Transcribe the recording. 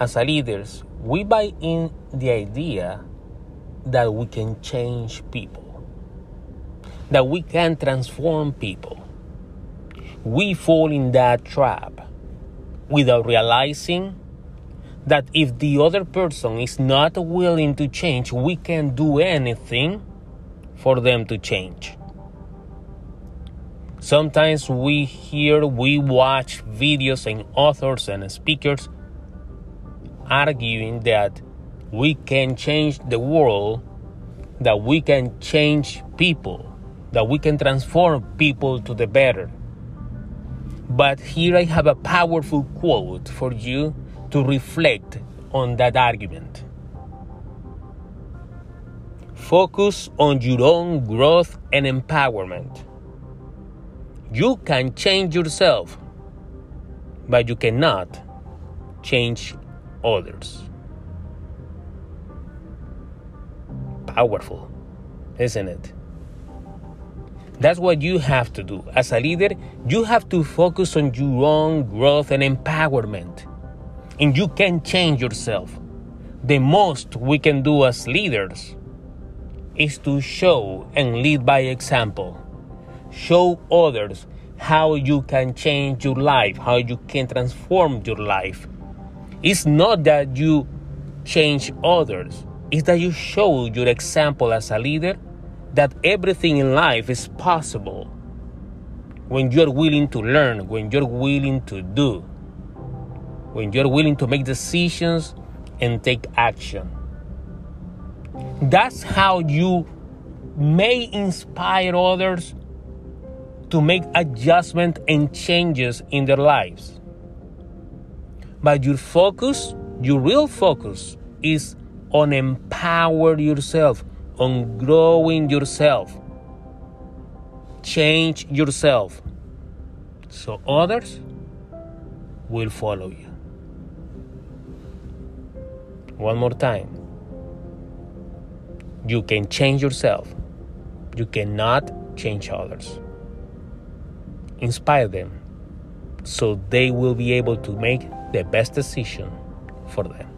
as a leaders, we buy in the idea that we can change people, that we can transform people. We fall in that trap without realizing that if the other person is not willing to change, we can do anything for them to change. Sometimes we hear, we watch videos and authors and speakers arguing that we can change the world, that we can change people, that we can transform people to the better. But here I have a powerful quote for you to reflect on that argument. Focus on your own growth and empowerment. You can change yourself, but you cannot change others. Powerful, isn't it? That's what you have to do. As a leader, you have to focus on your own growth and empowerment. And you can change yourself. The most we can do as leaders is to show and lead by example. Show others how you can change your life, how you can transform your life. It's not that you change others, it's that you show your example as a leader that everything in life is possible when you're willing to learn, when you're willing to do, when you're willing to make decisions and take action. That's how you may inspire others to make adjustments and changes in their lives. But your focus, your real focus, is on empower yourself, on growing yourself. Change yourself so others will follow you. One more time. You can change yourself. You cannot change others. Inspire them so they will be able to make the best decision for them.